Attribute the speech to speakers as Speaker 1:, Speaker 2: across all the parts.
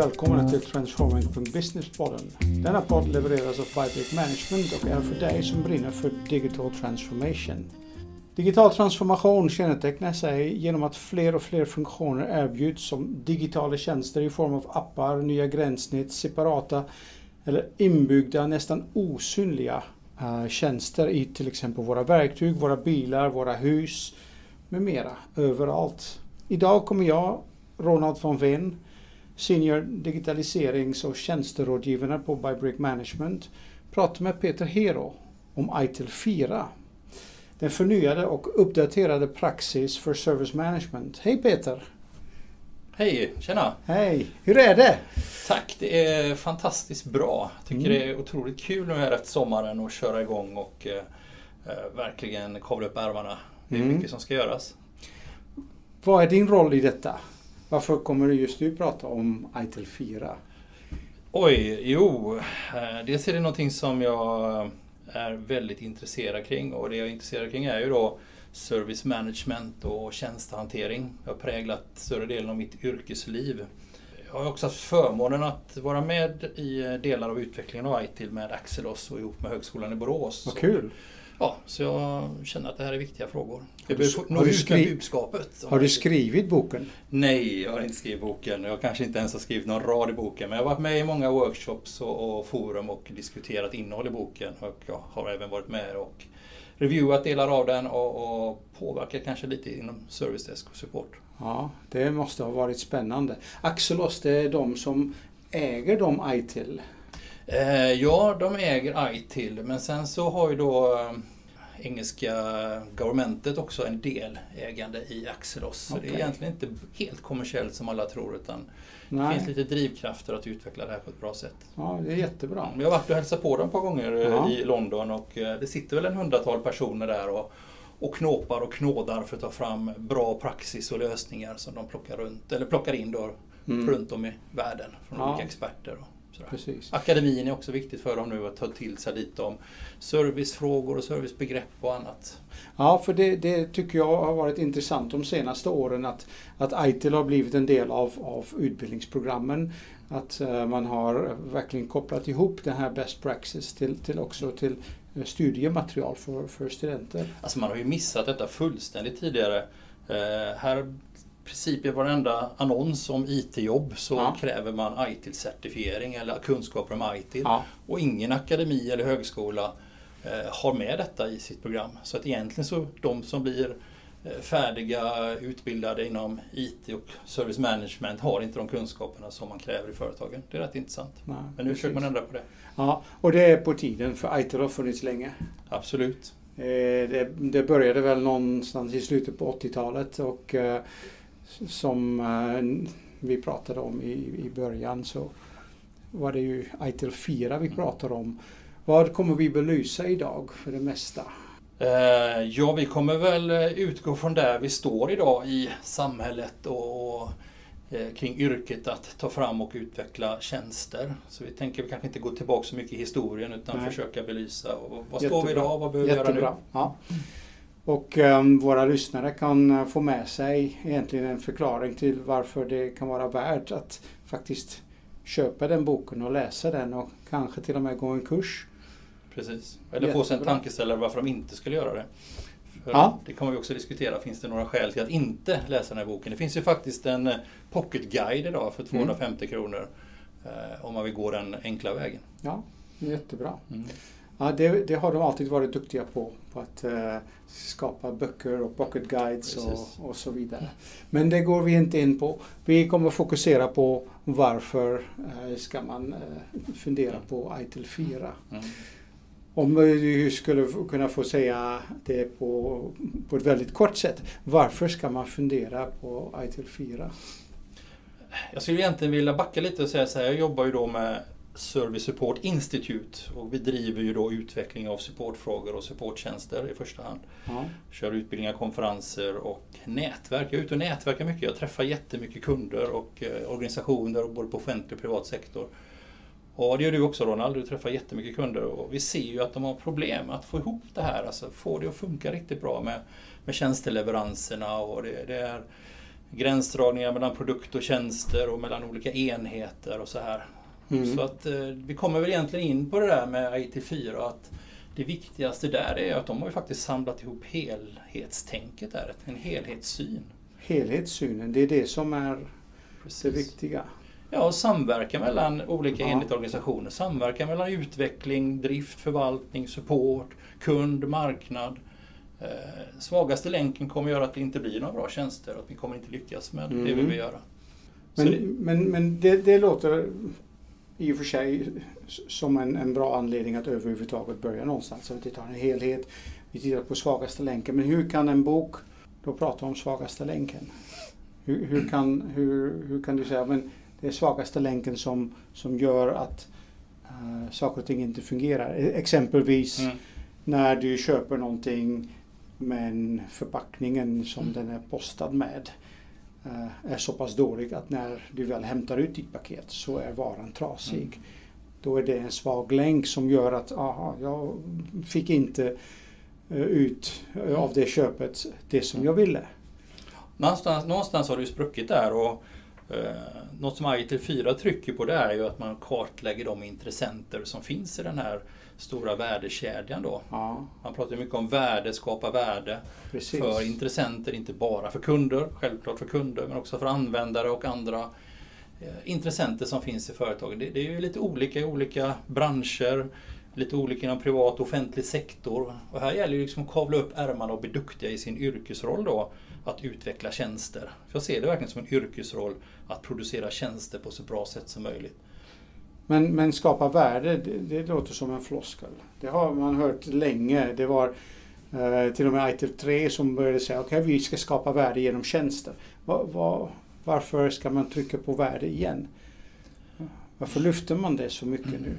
Speaker 1: välkomna till Transforming.business-podden. Denna podd levereras av Bybrick Management och är för dig som brinner för digital transformation. Digital transformation kännetecknar sig genom att fler och fler funktioner erbjuds som digitala tjänster i form av appar, nya gränssnitt, separata eller inbyggda, nästan osynliga uh, tjänster i till exempel våra verktyg, våra bilar, våra hus med mera överallt. Idag kommer jag, Ronald von Veen, Senior digitaliserings och tjänsterådgivare på Bybrick Management, prata med Peter Hero om ITIL 4. Den förnyade och uppdaterade praxis för service management. Hej Peter!
Speaker 2: Hej, tjena!
Speaker 1: Hej! Hur är det?
Speaker 2: Tack, det är fantastiskt bra. Jag tycker mm. det är otroligt kul nu här efter sommaren att köra igång och eh, eh, verkligen kavla upp ärmarna. Det är mm. mycket som ska göras.
Speaker 1: Vad är din roll i detta? Varför kommer just du prata om ITIL 4?
Speaker 2: Oj, jo. Eh, dels är det någonting som jag är väldigt intresserad kring och det jag är intresserad kring är ju då service management och tjänstehantering. Jag har präglat större delen av mitt yrkesliv. Jag har också haft förmånen att vara med i delar av utvecklingen av ITIL med Axelos och ihop med Högskolan i Borås.
Speaker 1: Vad kul!
Speaker 2: Ja, så jag känner att det här är viktiga frågor. Jag behöver nå ut med budskapet.
Speaker 1: Har du skrivit boken?
Speaker 2: Nej, jag har inte skrivit boken. Jag kanske inte ens har skrivit någon rad i boken. Men jag har varit med i många workshops och, och forum och diskuterat innehåll i boken. Och jag har även varit med och reviewat delar av den och, och påverkat kanske lite inom service desk och support.
Speaker 1: Ja, det måste ha varit spännande. Axelos, det är de som äger de ITIL?
Speaker 2: Eh, ja, de äger ITIL, men sen så har ju då eh, engelska governmentet också en del ägande i Axelos. Så okay. det är egentligen inte helt kommersiellt som alla tror utan Nej. det finns lite drivkrafter att utveckla det här på ett bra sätt.
Speaker 1: Ja, det är jättebra.
Speaker 2: Jag har varit och hälsat på dem ett par gånger eh, ja. i London och det sitter väl en hundratal personer där och, och knåpar och knådar för att ta fram bra praxis och lösningar som de plockar, runt, eller plockar in då, mm. runt om i världen från ja. olika experter. Precis. Akademin är också viktigt för dem nu att ta till sig lite om servicefrågor och servicebegrepp och annat.
Speaker 1: Ja, för det, det, tycker jag har varit intressant de senaste åren att, att ITIL har blivit en del av, av utbildningsprogrammen. Att uh, man har verkligen kopplat ihop den här best practice till, till också till eh, studiematerial för, för studenter.
Speaker 2: Alltså man har ju missat detta fullständigt tidigare. Uh, här princip i varenda annons om IT-jobb så ja. kräver man ITIL-certifiering eller kunskaper om ITIL. Ja. Och ingen akademi eller högskola eh, har med detta i sitt program. Så att egentligen så de som blir eh, färdiga, utbildade inom IT och service management har inte de kunskaperna som man kräver i företagen. Det är rätt intressant. Nej, Men nu försöker man ändra på det.
Speaker 1: Ja, och det är på tiden för ITIL har funnits länge.
Speaker 2: Absolut.
Speaker 1: Eh, det, det började väl någonstans i slutet på 80-talet och som eh, vi pratade om i, i början så var det ju ITIL 4 vi pratade om. Vad kommer vi belysa idag för det mesta?
Speaker 2: Eh, ja, vi kommer väl utgå från där vi står idag i samhället och eh, kring yrket att ta fram och utveckla tjänster. Så vi tänker kanske inte gå tillbaka så mycket i historien utan Nej. försöka belysa och vad står vi idag, vad behöver vi göra nu?
Speaker 1: Ja. Och um, våra lyssnare kan uh, få med sig egentligen en förklaring till varför det kan vara värt att faktiskt köpa den boken och läsa den och kanske till och med gå en kurs.
Speaker 2: Precis, eller Jättebra. få sig en tankeställare varför de inte skulle göra det. För ja. Det kommer vi också diskutera. Finns det några skäl till att inte läsa den här boken? Det finns ju faktiskt en uh, pocketguide idag för 250 mm. kronor. Eh, om man vill gå den enkla vägen.
Speaker 1: Ja, jättebra. Mm. Ja, det, det, har de alltid varit duktiga på. På att uh, skapa böcker och pocket guides och, och, så vidare. Men det går vi inte in på. Vi kommer fokusera på varför uh, ska man uh, fundera på ITIL 4. Mm. Om du skulle kunna få säga det på, på ett väldigt kort sätt. Varför ska man fundera på ITIL 4?
Speaker 2: Jag skulle egentligen vilja backa lite och säga så här. Jag jobbar ju då med Service Support Institute och vi driver ju då utveckling av supportfrågor och supporttjänster i första hand. Ja. Kör utbildningar, konferenser och nätverk. Jag är ute och nätverkar mycket. Jag träffar jättemycket kunder och eh, organisationer både på offentlig och privat sektor. Och det gör du också Ronald, du träffar jättemycket kunder och vi ser ju att de har problem att få ihop det här, alltså få det att funka riktigt bra med, med tjänsteleveranserna och det, det är gränsdragningar mellan produkt och tjänster och mellan olika enheter och så här. Mm. Så att eh, vi kommer väl egentligen in på det där med IT4 att det viktigaste där är att de har ju faktiskt samlat ihop helhetstänket där, en helhetssyn.
Speaker 1: Helhetssynen, det är det som är Precis. det viktiga.
Speaker 2: Ja, och samverkan mellan olika ja. enheter och organisationer. Samverkan mellan utveckling, drift, förvaltning, support, kund, marknad. Eh, svagaste länken kommer göra att det inte blir några bra tjänster och att vi kommer inte lyckas med mm. det vi vill göra.
Speaker 1: Men, det, men, men det, det, låter i och för sig som en, en bra anledning att överhuvudtaget börja någonstans. Så vi tar en helhet, vi tittar på svagaste länken. Men hur kan en bok då prata om svagaste länken? Hur, hur, kan, hur, hur kan du säga men det är svagaste länken som, som gör att uh, saker och ting inte fungerar? E, exempelvis mm. när du köper någonting men förpackningen som mm. den är postad med är så pass dålig att när du väl hämtar ut ditt paket så är varan trasig. Mm. Då är det en svag länk som gör att aha, jag fick inte uh, ut av det köpet det som jag ville.
Speaker 2: Någonstans, någonstans har ju spruckit där och eh, något som ITIL 4 trycker på det är ju att man kartlägger de intressenter som finns i den här stora värdekedjan då. Ja. Man pratar mycket om värde, skapa värde Precis. för intressenter, inte bara för kunder, självklart för kunder, men också för användare och andra eh, intressenter som finns i företagen. Det, det, är ju lite olika i olika branscher, lite olika inom privat och offentlig sektor. Och här gäller det liksom att kavla upp ärmarna och bli duktiga i sin yrkesroll då att utveckla tjänster. För jag ser det verkligen som en yrkesroll att producera tjänster på så bra sätt som möjligt.
Speaker 1: Men, men skapa värde, det, det låter som en floskel. Det har man hört länge. Det var eh, till och med ITF 3 som började säga okej okay, vi ska skapa värde genom tjänster. Va, va, varför ska man trycka på värde igen? Varför lyfter man det så mycket mm. nu?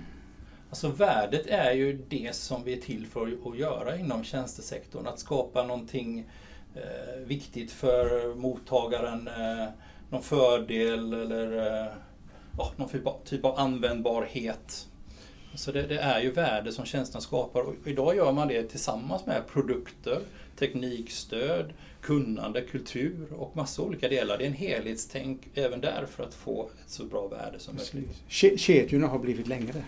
Speaker 2: Alltså värdet är ju det som vi är till för att göra inom tjänstesektorn. Att skapa någonting eh, viktigt för mottagaren, eh, någon fördel eller eh, någon typ av användbarhet. Så det, det, är ju värde som tjänsterna skapar och idag gör man det tillsammans med produkter, teknikstöd, kunnande, kultur och massa olika delar. Det är en helhetstänk även där för att få ett så bra värde som möjligt.
Speaker 1: Kedjorna har blivit längre.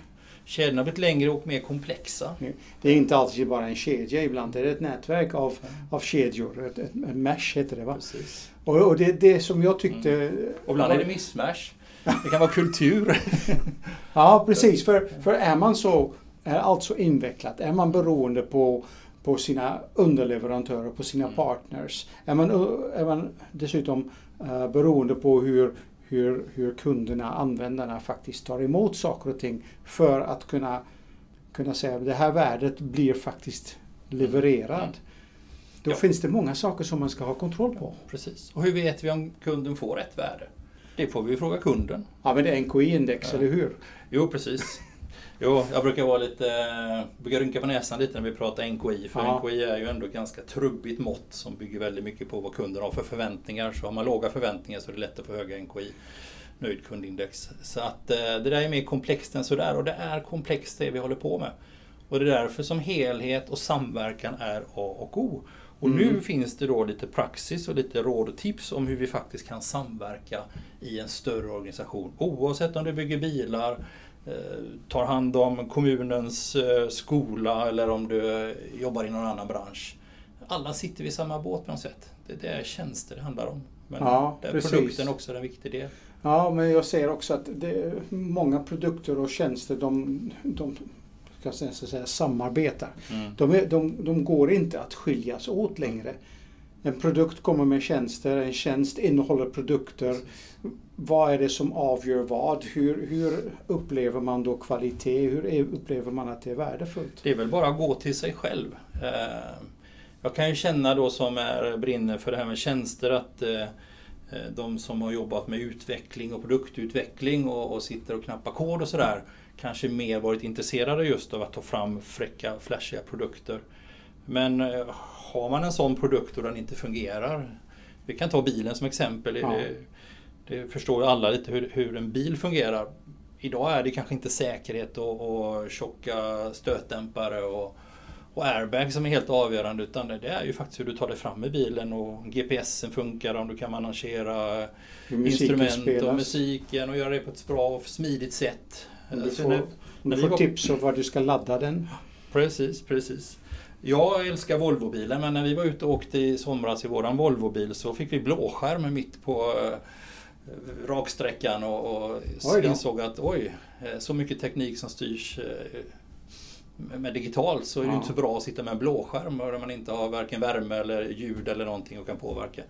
Speaker 2: Kedjorna har blivit längre och mer komplexa.
Speaker 1: Det är inte alltid bara en kedja, ibland är det ett nätverk av, av kedjor. Ett, ett, ett mesh heter det va? Precis. Och, och det, det som jag tyckte... Mm.
Speaker 2: Och ibland är det missmash. Det kan vara kultur.
Speaker 1: ja precis, för, för är man så, är allt så invecklat, är man beroende på på sina underleverantörer, på sina mm. partners. Är man, är man dessutom uh, beroende på hur hur, hur kunderna, användarna faktiskt tar emot saker och ting för att kunna, kunna säga att det här värdet blir faktiskt levererad. Mm. Då ja. finns det många saker som man ska ha kontroll på.
Speaker 2: Precis. Och hur vet vi om kunden får rätt värde? Det får vi fråga kunden.
Speaker 1: Ja, men det är NKI-index, ja. eller hur?
Speaker 2: Jo, precis. Jo, jag brukar vara lite, brukar rynka på näsan lite när vi pratar NKI. För ja. NKI är ju ändå ett ganska trubbigt mått som bygger väldigt mycket på vad kunden har för förväntningar. Så har man låga förväntningar så är det lätt att få höga NKI. Nöjd kundindex. Så att eh, det där är mer komplext än sådär och det är komplext det vi håller på med. Och det är därför som helhet och samverkan är A och O. Och mm. nu finns det då lite praxis och lite råd och tips om hur vi faktiskt kan samverka i en större organisation. Oavsett om du bygger bilar, Eh, tar hand om kommunens eh, skola eller om du jobbar i någon annan bransch. Alla sitter vi i samma båt på något sätt. Det, det är tjänster det handlar om. Men ja, där produkten också är en viktig del.
Speaker 1: Ja, men jag ser också att det, många produkter och tjänster de, de jag säga, samarbetar. Mm. De, är, de, de går inte att skiljas åt längre. En produkt kommer med tjänster, en tjänst innehåller produkter. Vad är det som avgör vad? Hur, hur upplever man då kvalitet? Hur upplever man att det är värdefullt?
Speaker 2: Det är väl bara att gå till sig själv. Eh, jag kan ju känna då som är, brinner för det här med tjänster att eh, de som har jobbat med utveckling och produktutveckling och, och sitter och knappar kod och sådär kanske mer varit intresserade just av att ta fram fräcka, flashiga produkter. Men eh, har man en sån produkt och den inte fungerar. Vi kan ta bilen som exempel. Ja. Det, det, förstår ju alla lite hur, hur, en bil fungerar. Idag är det kanske inte säkerhet och, och tjocka stötdämpare och, och airbag som är helt avgörande utan det är ju faktiskt hur du tar dig fram med bilen och GPSen funkar om du kan managera instrument spelas. och musiken och göra det på ett bra och smidigt sätt.
Speaker 1: Du får, när, när du får tips om var du ska ladda den.
Speaker 2: Precis, precis. Jag älskar Volvobilen men när vi var ute och åkte i somras i våran Volvobil så fick vi blåskärm mitt på eh, raksträckan och, och insåg att oj, eh, så mycket teknik som styrs eh, med digitalt så är det ja. inte så bra att sitta med en blåskärm där man inte har varken värme eller ljud eller någonting och kan påverka.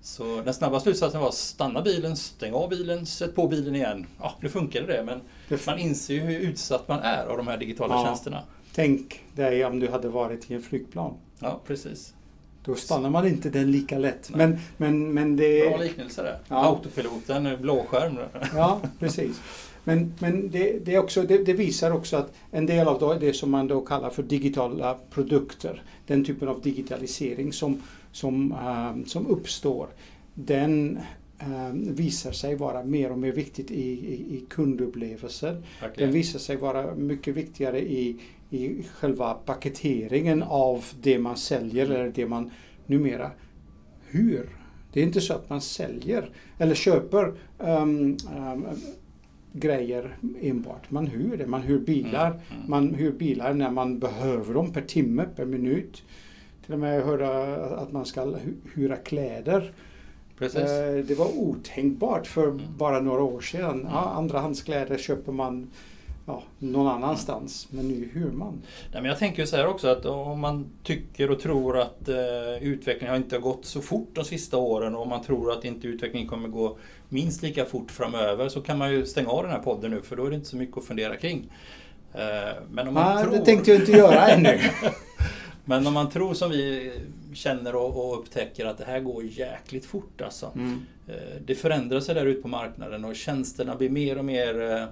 Speaker 2: Så den snabba slutsatsen var stanna bilen, stäng av bilen, sätt på bilen igen. Ja, nu funkade det men man inser ju hur utsatt man är av de här digitala ja. tjänsterna.
Speaker 1: Tänk dig om du hade varit i en flygplan.
Speaker 2: Ja, precis.
Speaker 1: Då stannar man inte den lika lätt. Men, men, men det...
Speaker 2: Bra liknelse det. Ja. Autopiloten, blåskärm.
Speaker 1: Ja, precis. Men, men det, det, också, det, det, visar också att en del av det som man då kallar för digitala produkter, den typen av digitalisering som, som, uh, som uppstår, den uh, visar sig vara mer och mer viktigt i, i, i kundupplevelser. Okay. Den visar sig vara mycket viktigare i, i själva paketeringen av det man säljer eller det man numera hur. Det är inte så att man säljer eller köper um, um, grejer enbart. Man hyr det. Man hyr bilar. Mm, mm. Man hyr bilar när man behöver dem per timme, per minut. Till och med höra att man ska hyra kläder. Precis. Eh, det var otänkbart för mm. bara några år sedan. Mm. Ja, andrahandskläder köper man ja, någon annanstans. Men nu hyr man.
Speaker 2: Nej, men jag tänker så här också att om man tycker och tror att eh, utvecklingen inte har gått så fort de sista åren och om man tror att inte utvecklingen kommer gå minst lika fort framöver så kan man ju stänga av den här podden nu för då är det inte så mycket att fundera kring.
Speaker 1: Eh, men om man ah, tror... Det tänkte jag inte göra ännu.
Speaker 2: men om man tror som vi känner och, och upptäcker att det här går jäkligt fort alltså. Mm. Eh, det förändrar sig där ute på marknaden och tjänsterna blir mer och mer eh,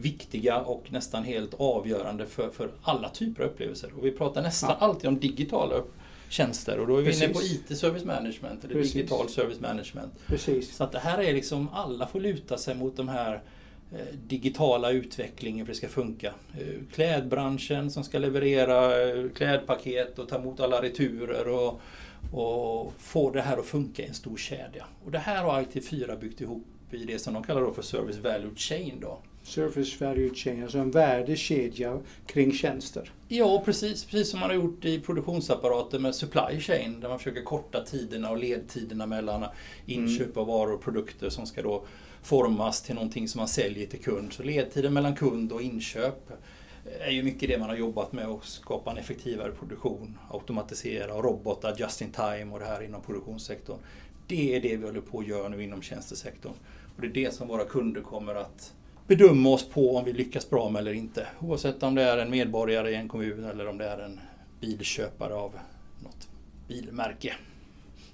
Speaker 2: viktiga och nästan helt avgörande för, för alla typer av upplevelser. Och vi pratar nästan ja. alltid om digitala tjänster och då är vi Precis. inne på IT Service Management eller Precis. Digital Service Management.
Speaker 1: Precis.
Speaker 2: Så att det här är liksom, alla får luta sig mot de här eh, digitala utvecklingen för att det ska funka. Eh, klädbranschen som ska leverera eh, klädpaket och ta emot alla returer och, och få det här att funka i en stor kedja. Och det här har IT4 byggt ihop i det som de kallar för Service Value Chain. Då.
Speaker 1: Service Value Chain, alltså en värdekedja kring tjänster.
Speaker 2: Ja, precis. Precis som man har gjort i produktionsapparater med supply chain där man försöker korta tiderna och ledtiderna mellan inköp av varor och produkter som ska då formas till någonting som man säljer till kund. Så ledtiden mellan kund och inköp är ju mycket det man har jobbat med att skapa en effektivare produktion, automatisera och robotar just in time och det här inom produktionssektorn. Det är det vi håller på att göra nu inom tjänstesektorn. Och det är det som våra kunder kommer att bedöma oss på om vi lyckas bra med eller inte. Oavsett om det är en medborgare i en kommun eller om det är en bilköpare av något bilmärke.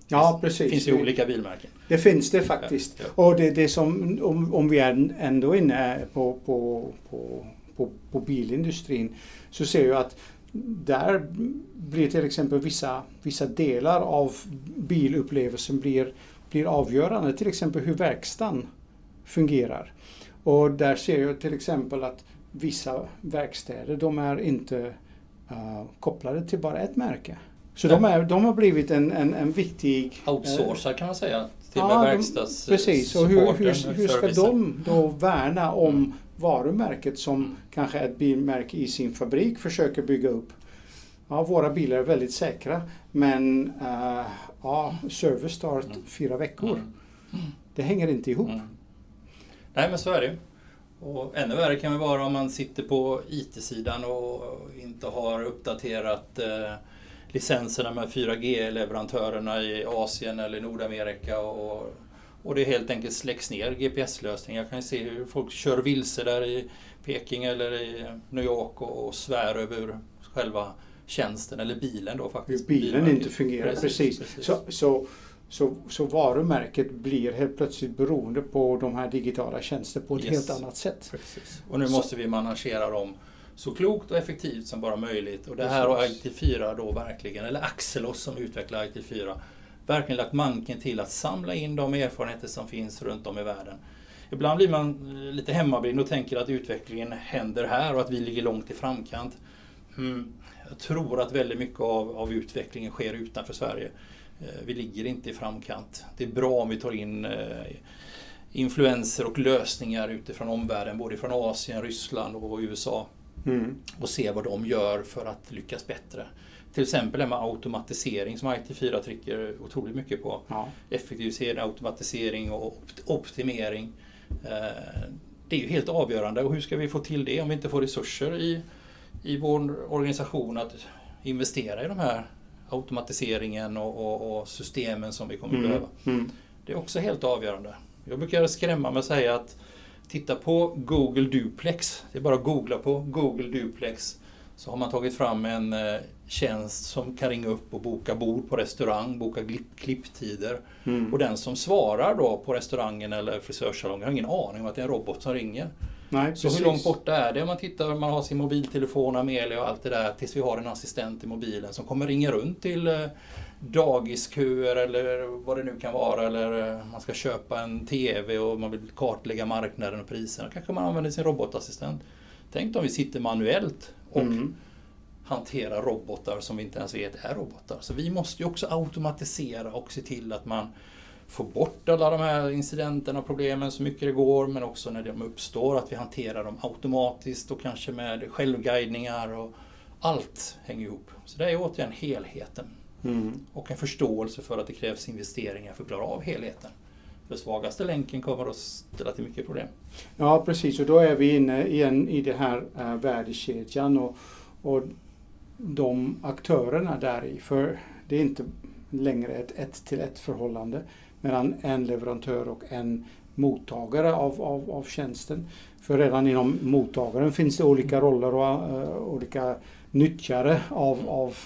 Speaker 1: Ja, precis. Det
Speaker 2: finns ju olika bilmärken.
Speaker 1: Det finns det faktiskt. Ja, ja. Och det, det som, om, om vi är ändå inne på, på, på, på, på bilindustrin så ser jag att där blir till exempel vissa, vissa delar av bilupplevelsen blir, blir avgörande. Till exempel hur verkstaden fungerar. Och där ser jag till exempel att vissa verkstäder de är inte uh, kopplade till bara ett märke. Så ja. de, är, de har blivit en, en, en viktig...
Speaker 2: Outsourcar uh, kan man säga till ja, verkstads
Speaker 1: Precis, och hur, hur, hur ska de då värna om mm. varumärket som mm. kanske ett bilmärke i sin fabrik försöker bygga upp? Ja, våra bilar är väldigt säkra men uh, ja, service tar mm. fyra veckor. Mm. Det hänger inte ihop.
Speaker 2: Nej men så är det och ännu värre kan det vara om man sitter på IT-sidan och inte har uppdaterat eh, licenserna med 4G-leverantörerna i Asien eller Nordamerika och, och det helt enkelt släcks ner GPS-lösningar. Jag kan se hur folk kör vilse där i Peking eller i New York och, och svär över själva tjänsten eller bilen då faktiskt.
Speaker 1: Hur bilen inte fungerar, precis. precis. precis. Så, så så, så varumärket blir helt plötsligt beroende på de här digitala tjänsterna på ett yes. helt annat sätt.
Speaker 2: Precis. Och nu så. måste vi managera dem så klokt och effektivt som bara möjligt. Och det här har IT4 då verkligen, eller Axelos som utvecklar IT4, verkligen lagt manken till att samla in de erfarenheter som finns runt om i världen. Ibland blir man eh, lite hemmablind och tänker att utvecklingen händer här och att vi ligger långt i framkant. Hmm. jag tror att väldigt mycket av, av utvecklingen sker utanför Sverige. Vi ligger inte i framkant. Det är bra om vi tar in influenser och lösningar utifrån omvärlden, både från Asien, Ryssland och USA. Mm. Och se vad de gör för att lyckas bättre. Till exempel det med automatisering som IT4 trycker otroligt mycket på. Ja. Effektivisering, automatisering och optimering. Eh, det är ju helt avgörande och hur ska vi få till det om vi inte får resurser i, i vår organisation att investera i de här automatiseringen och, och, och systemen som vi kommer mm. behöva. Mm. Det är också helt avgörande. Jag brukar skrämma med att säga att titta på Google Duplex. Det är bara att googla på Google Duplex. Så har man tagit fram en eh, tjänst som kan ringa upp och boka bord på restaurang, boka klipptider. Mm. Och den som svarar då på restaurangen eller frisörsalongen har ingen aning om att det är en robot som ringer. Nej, så precis. hur långt borta är det om man tittar, man har sin mobiltelefon, Amelia och allt det där tills vi har en assistent i mobilen som kommer ringa runt till eh, dagisköer eller vad det nu kan vara eller eh, man ska köpa en TV och man vill kartlägga marknaden och priserna. Kanske man använder sin robotassistent. Tänk om vi sitter manuellt och mm. hanterar robotar som vi inte ens vet är robotar. Så vi måste ju också automatisera och se till att man får bort alla de här incidenterna och problemen så mycket det går men också när de uppstår att vi hanterar dem automatiskt och kanske med självguidningar och allt hänger ihop. Så det är återigen helheten. Mm. Och en förståelse för att det krävs investeringar för att klara av helheten. För svagaste länken kommer att ställa till mycket problem.
Speaker 1: Ja precis och då är vi inne igen i den här äh, värdekedjan och, och de aktörerna där i. För det är inte längre ett ett till ett förhållande mellan en leverantör och en mottagare av, av, av tjänsten. För redan inom mottagaren finns det olika roller och uh, olika nyttjare av, av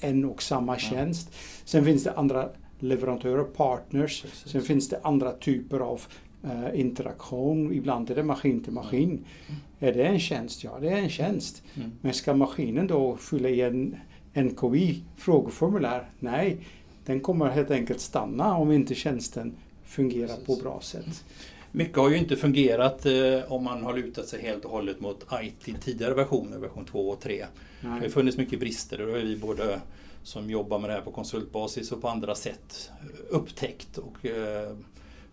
Speaker 1: en och samma tjänst. Sen finns det andra leverantörer, partners. Precis. Sen finns det andra typer av uh, interaktion. Ibland är det maskin till maskin. Mm. Är det en tjänst? Ja, det är en tjänst. Mm. Men ska maskinen då fylla i en NKI frågeformulär? Nej, den kommer helt enkelt stanna om inte tjänsten fungerar Precis. på bra sätt.
Speaker 2: Mycket har ju inte fungerat eh, om man har lutat sig helt och hållet mot IT tidigare versioner, version 2 och 3. Nej. Det har funnits mycket brister och det har vi både som jobbar med det här på konsultbasis och på andra sätt upptäckt. Och, eh,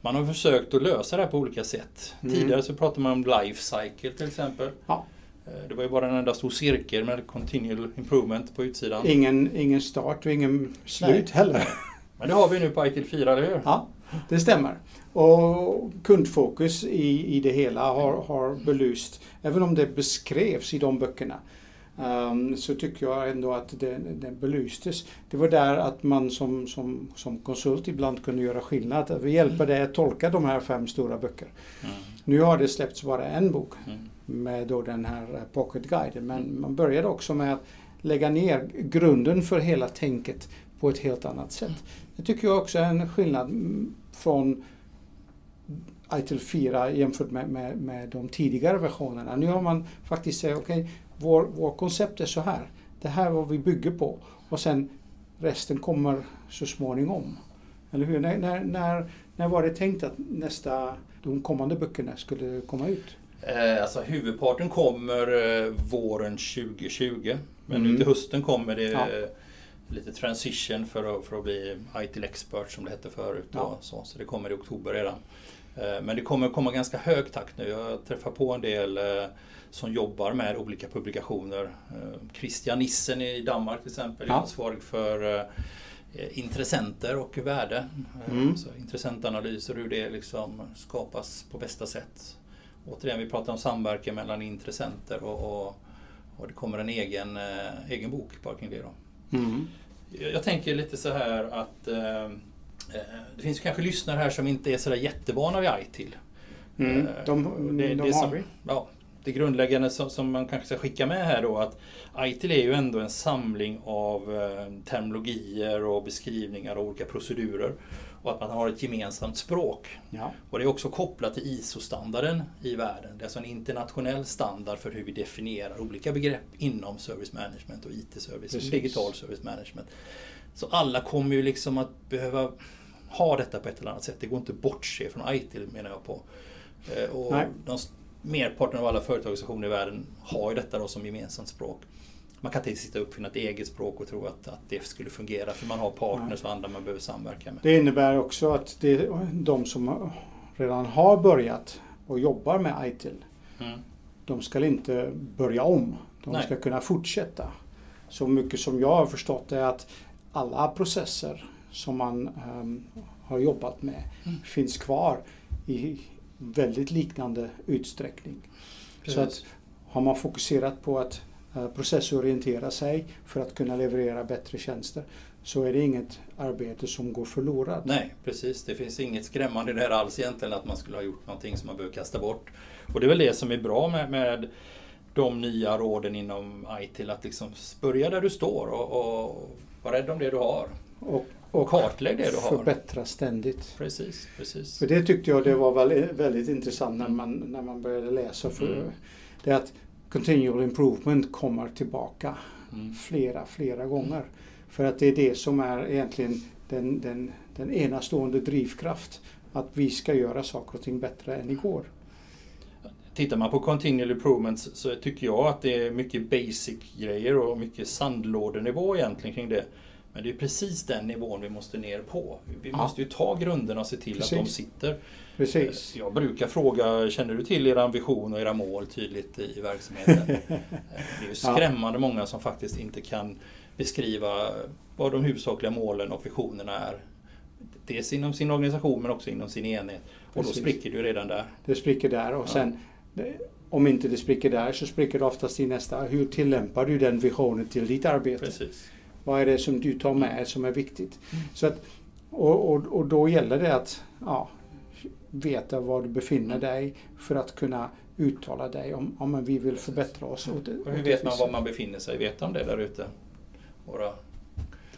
Speaker 2: man har försökt att lösa det här på olika sätt. Mm. Tidigare så pratade man om life cycle till exempel. Ja. Eh, det var ju bara en enda stor cirkel med continual improvement på utsidan.
Speaker 1: Ingen, ingen start och ingen slut Nej. heller.
Speaker 2: Men det har vi nu på ITIL 4, eller hur?
Speaker 1: Ja, det stämmer. Och kundfokus i, i det hela har, har belyst, även om det beskrevs i de böckerna, um, så tycker jag ändå att det, det belystes. Det var där att man som, som, som konsult ibland kunde göra skillnad. Att vi hjälper dig att tolka de här fem stora böckerna. Mm. Nu har det släppts bara en bok mm med då den här eh, pocketguiden. Men man började också med att lägga ner grunden för hela tänket på ett helt annat sätt. Det tycker jag också är en skillnad mm, från ITIL 4 jämfört med, med, med de tidigare versionerna. Nu har man faktiskt sagt okej, okay, vår, vår koncept är så här. Det här är vad vi bygger på och sen resten kommer så småningom. Eller hur? När, när, när, när var det tänkt att nästa, de kommande böckerna skulle komma ut?
Speaker 2: Eh, alltså huvudparten kommer eh, våren 2020. Men mm. nu till hösten kommer det ja. lite transition för att, för att bli ITIL expert som det hette förut. Ja. Så, så det kommer i oktober redan. Eh, men det kommer komma ganska hög takt nu. Jag träffar på en del eh, som jobbar med olika publikationer. Eh, Christian Nissen i Danmark till exempel är ansvarig för intressenter och värde. Mm. Så intressentanalyser, hur det liksom skapas på bästa sätt. Återigen, vi pratar om samverkan mellan intressenter och, och, och det kommer en egen, egen bok, Parking Lero. Mm. Jag tänker lite så här att Eh, det finns kanske lyssnare här som inte är sådär jättevana vid ITIL.
Speaker 1: Mm, eh, de, det, de det
Speaker 2: har vi. Ja, det grundläggande som, som, man kanske ska skicka med här då att ITIL är ju ändå en samling av eh, terminologier och beskrivningar av olika procedurer. Och att man har ett gemensamt språk. Ja. Och det är också kopplat till ISO-standarden i världen. Det är alltså en internationell standard för hur vi definierar olika begrepp inom service management och IT-service, digital service management. Så alla kommer ju liksom att behöva ha detta på ett eller annat sätt. Det går inte att bortse från ITIL menar jag på. Eh, och de, merparten av alla företagsorganisationer i världen har ju detta då som gemensamt språk. Man kan inte sitta och uppfinna ett eget språk och tro att, att det skulle fungera för man har partners och andra man behöver samverka med.
Speaker 1: Det innebär också att det, de som redan har börjat och jobbar med ITIL, mm. de ska inte börja om. De Nej. ska kunna fortsätta. Så mycket som jag har förstått är att alla processer som man um, har jobbat med mm. finns kvar i väldigt liknande utsträckning. Precis. Så att har man fokuserat på att processorientera sig för att kunna leverera bättre tjänster så är det inget arbete som går förlorat.
Speaker 2: Nej, precis. Det finns inget skrämmande i det här alls egentligen att man skulle ha gjort någonting som man behöver kasta bort. Och det är väl det som är bra med, med de nya råden inom ITIL, att liksom börja där du står och, och var rädd om det du har. Och, och kartlägg det du
Speaker 1: har. Förbättra ständigt.
Speaker 2: Precis, precis.
Speaker 1: För det tyckte jag det var väldigt, väldigt intressant när man, när man började läsa. För mm. Det att continual improvement kommer tillbaka mm. flera, flera gånger. För att det är det som är egentligen den, den, den enastående drivkraft. Att vi ska göra saker och ting bättre än igår.
Speaker 2: Tittar man på continual improvements så tycker jag att det är mycket basic grejer och mycket sandlådenivå egentligen kring det. Men det är precis den nivån vi måste ner på. Vi ja. måste ju ta grunderna och se till precis. att de sitter.
Speaker 1: Precis.
Speaker 2: Eh, jag brukar fråga, känner du till era vision och era mål tydligt i verksamheten? Eh, det är ju skrämmande ja. många som faktiskt inte kan beskriva vad de huvudsakliga målen och visionerna är. Dels inom sin organisation men också inom sin enhet. Och Precis. då spricker det ju redan där.
Speaker 1: Det spricker där och sen om inte det spricker där så spricker det oftast i nästa. Hur tillämpar du den visionen till ditt arbete?
Speaker 2: Precis.
Speaker 1: Vad är det som du tar med som är viktigt? Mm. Så att, och, och, och då gäller det att ja, veta var du befinner dig för att kunna uttala dig om, om vi vill förbättra oss.
Speaker 2: Och, och hur vet man var man befinner sig? Vet de det där ute? Våra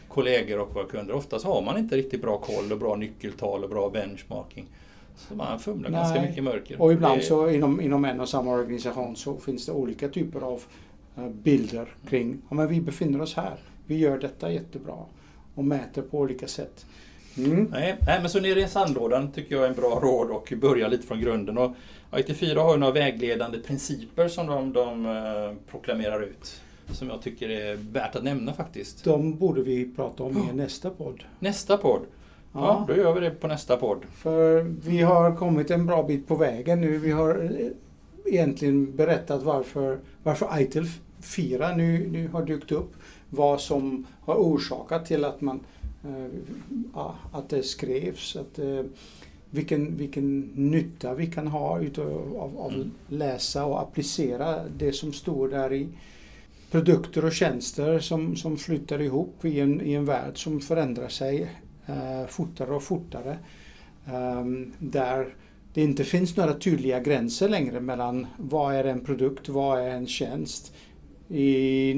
Speaker 2: kollegor och våra kunder. Oftast har man inte riktigt bra koll och bra nyckeltal och bra benchmarking. Så man fumlar Nej. ganska mycket i mörker.
Speaker 1: Och ibland det... så inom, inom en och samma organisation så finns det olika typer av uh, bilder kring, ja men vi befinner oss här, vi gör detta jättebra och mäter på olika sätt.
Speaker 2: Mm. Nej, nej, men så nere i sandlådan tycker jag är en bra råd och börja lite från grunden. Och IT4 har ju några vägledande principer som de, de uh, proklamerar ut som jag tycker är värt att nämna faktiskt.
Speaker 1: De borde vi prata om i nästa podd.
Speaker 2: Nästa podd? Ja. ja, då gör vi det på nästa podd.
Speaker 1: För vi har kommit en bra bit på vägen nu. Vi har eh, egentligen berättat varför, varför ITIL 4 nu, nu har dykt upp. Vad som har orsakat till att man ja, att det skrevs. Att, äh, vilken, vilken nytta vi kan ha utav, av, av mm. läsa och applicera det som står där i produkter och tjänster som, som flyttar ihop i en, i en värld som förändrar sig eh, fortare och fortare. Eh, där det inte finns några tydliga gränser längre mellan vad är en produkt, vad är en tjänst. I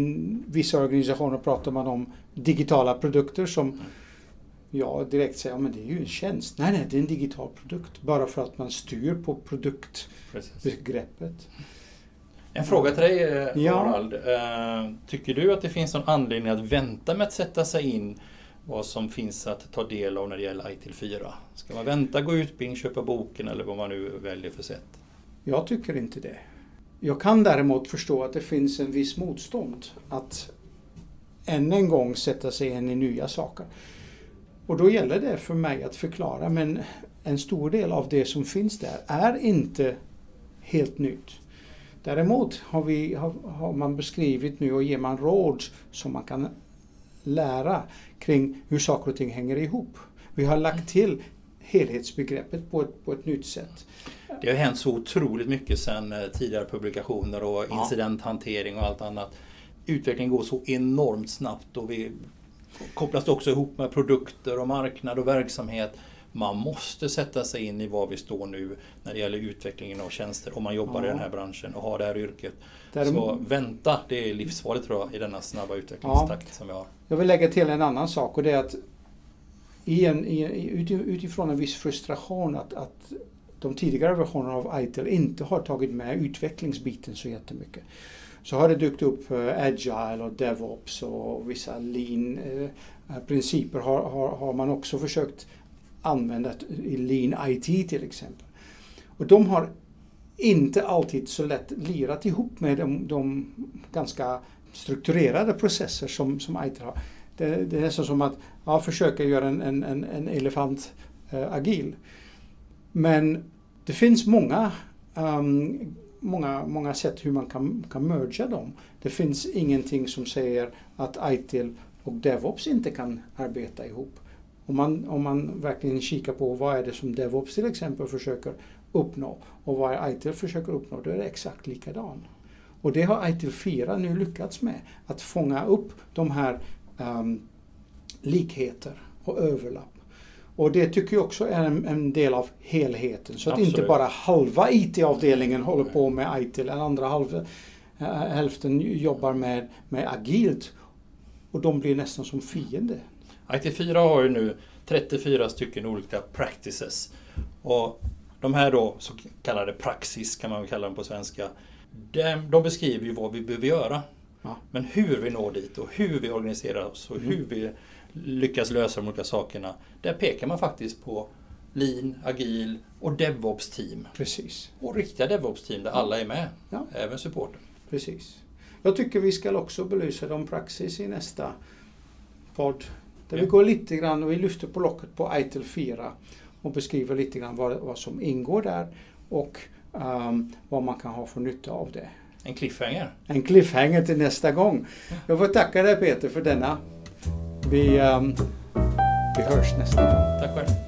Speaker 1: vissa organisationer pratar man om digitala produkter som jag direkt säger, ja men det är ju en tjänst. Nej, nej, det är en digital produkt. Bara för att man styr på produktbegreppet.
Speaker 2: En fråga till dig eh, Harald. Ja. Tycker du att det finns någon anledning att vänta med att sätta sig in vad som finns att ta del av när det gäller ITIL 4? Ska man vänta, gå utbildning, köpa boken eller vad man nu väljer för sätt?
Speaker 1: Jag tycker inte det. Jag kan däremot förstå att det finns en viss motstånd att än en gång sätta sig in i nya saker. Och då gäller det för mig att förklara, men en stor del av det som finns där är inte helt nytt. Däremot har, vi, har, har man beskrivit nu och ger man råd som man kan lära kring hur saker och ting hänger ihop. Vi har lagt till helhetsbegreppet på ett, på ett nytt sätt.
Speaker 2: Det har hänt så otroligt mycket sedan eh, tidigare publikationer och incidenthantering och allt annat. Utvecklingen går så enormt snabbt och vi kopplas också ihop med produkter och marknad och verksamhet man måste sätta sig in i var vi står nu när det gäller utvecklingen av tjänster om man jobbar ja. i den här branschen och har det här yrket. Däremot... Så vänta, det är livsfarligt tror jag i denna snabba utvecklingstakt ja. som vi har.
Speaker 1: Jag vill lägga till en annan sak och det är att i en, i, utifrån en viss frustration att, att de tidigare versionerna av ITIL inte har tagit med utvecklingsbiten så jättemycket. Så har det dykt upp eh, Agile och DevOps och vissa lean eh, eh, principer har, har, har man också försökt använda i Lean IT till exempel. Och de har inte alltid så lätt lirat ihop med de, de ganska strukturerade processer som, som ITIL har. Det, det är nästan som att ja, försöka göra en, en, en, elefant äh, agil. Men det finns många, um, många, många sätt hur man kan, kan merga dem. Det finns ingenting som säger att ITIL och DevOps inte kan arbeta ihop. Om man, om man verkligen kikar på vad är det som DevOps till exempel försöker uppnå och vad ITIL försöker uppnå, då är det exakt likadant. Och det har ITIL 4 nu lyckats med, att fånga upp de här um, likheter och överlapp. Och det tycker jag också är en, en del av helheten. Så att Absolut. inte bara halva IT-avdelningen håller på med ITIL, den andra halva, äh, hälften jobbar med, med agilt. Och de blir nästan som fiender.
Speaker 2: IT4 har ju nu 34 stycken olika practices. Och de här då, så kallade praxis kan man väl kalla dem på svenska, de, de beskriver ju vad vi behöver göra. Ja. Men hur vi når dit och hur vi organiserar oss och mm. hur vi lyckas lösa de olika sakerna. Där pekar man faktiskt på Lean, Agil och DevOps-team.
Speaker 1: Precis.
Speaker 2: Och riktiga DevOps-team där alla är med, ja. även supporten.
Speaker 1: Precis. Jag tycker vi ska också belysa de praxis i nästa podd. Där ja. vi går lite grann och vi lyfter på locket på ITIL 4 och beskriver lite grann vad, vad som ingår där och um, vad man kan ha för nytta av det.
Speaker 2: En cliffhanger.
Speaker 1: En cliffhanger till nästa gång. Jag får tacka dig Peter för denna. Vi, um, vi hörs nästa gång.
Speaker 2: Tack själv.